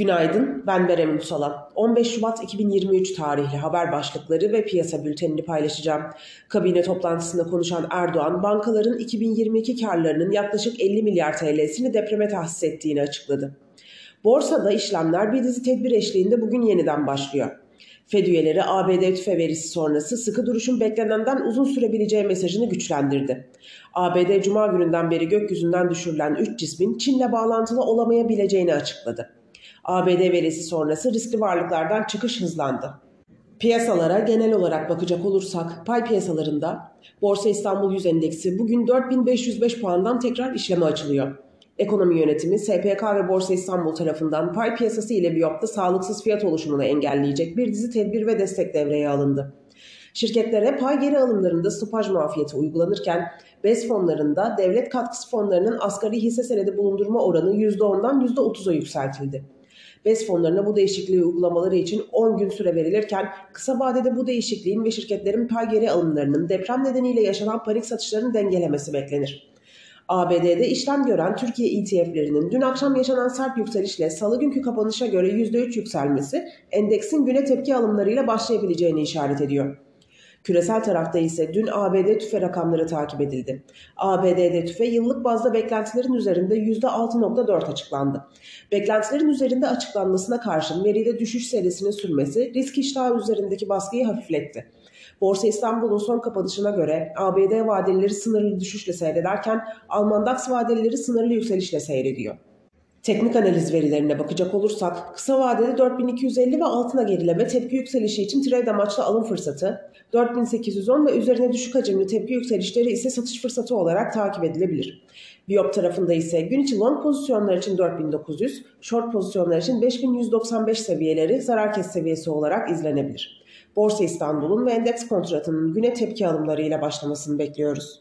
Günaydın, ben Berem Ünsalan. 15 Şubat 2023 tarihli haber başlıkları ve piyasa bültenini paylaşacağım. Kabine toplantısında konuşan Erdoğan, bankaların 2022 karlarının yaklaşık 50 milyar TL'sini depreme tahsis ettiğini açıkladı. Borsada işlemler bir dizi tedbir eşliğinde bugün yeniden başlıyor. Fed üyeleri ABD tüfe verisi sonrası sıkı duruşun beklenenden uzun sürebileceği mesajını güçlendirdi. ABD Cuma gününden beri gökyüzünden düşürülen 3 cismin Çin'le bağlantılı olamayabileceğini açıkladı. ABD verisi sonrası riskli varlıklardan çıkış hızlandı. Piyasalara genel olarak bakacak olursak pay piyasalarında Borsa İstanbul 100 endeksi bugün 4505 puandan tekrar işleme açılıyor. Ekonomi yönetimi SPK ve Borsa İstanbul tarafından pay piyasası ile Biyop'ta sağlıksız fiyat oluşumunu engelleyecek bir dizi tedbir ve destek devreye alındı. Şirketlere pay geri alımlarında stopaj muafiyeti uygulanırken BES fonlarında devlet katkısı fonlarının asgari hisse senedi bulundurma oranı %10'dan %30'a yükseltildi. BES fonlarına bu değişikliği uygulamaları için 10 gün süre verilirken kısa vadede bu değişikliğin ve şirketlerin pay geri alımlarının deprem nedeniyle yaşanan panik satışlarını dengelemesi beklenir. ABD'de işlem gören Türkiye ETF'lerinin dün akşam yaşanan sert yükselişle salı günkü kapanışa göre %3 yükselmesi endeksin güne tepki alımlarıyla başlayabileceğini işaret ediyor. Küresel tarafta ise dün ABD tüfe rakamları takip edildi. ABD'de tüfe yıllık bazda beklentilerin üzerinde %6.4 açıklandı. Beklentilerin üzerinde açıklanmasına karşın veride düşüş serisinin sürmesi risk iştahı üzerindeki baskıyı hafifletti. Borsa İstanbul'un son kapanışına göre ABD vadelileri sınırlı düşüşle seyrederken Alman DAX vadelileri sınırlı yükselişle seyrediyor. Teknik analiz verilerine bakacak olursak kısa vadede 4250 ve altına gerileme tepki yükselişi için trade amaçlı alım fırsatı, 4810 ve üzerine düşük hacimli tepki yükselişleri ise satış fırsatı olarak takip edilebilir. Biop tarafında ise gün içi long pozisyonlar için 4900, short pozisyonlar için 5195 seviyeleri zarar kes seviyesi olarak izlenebilir. Borsa İstanbul'un ve endeks kontratının güne tepki alımlarıyla başlamasını bekliyoruz.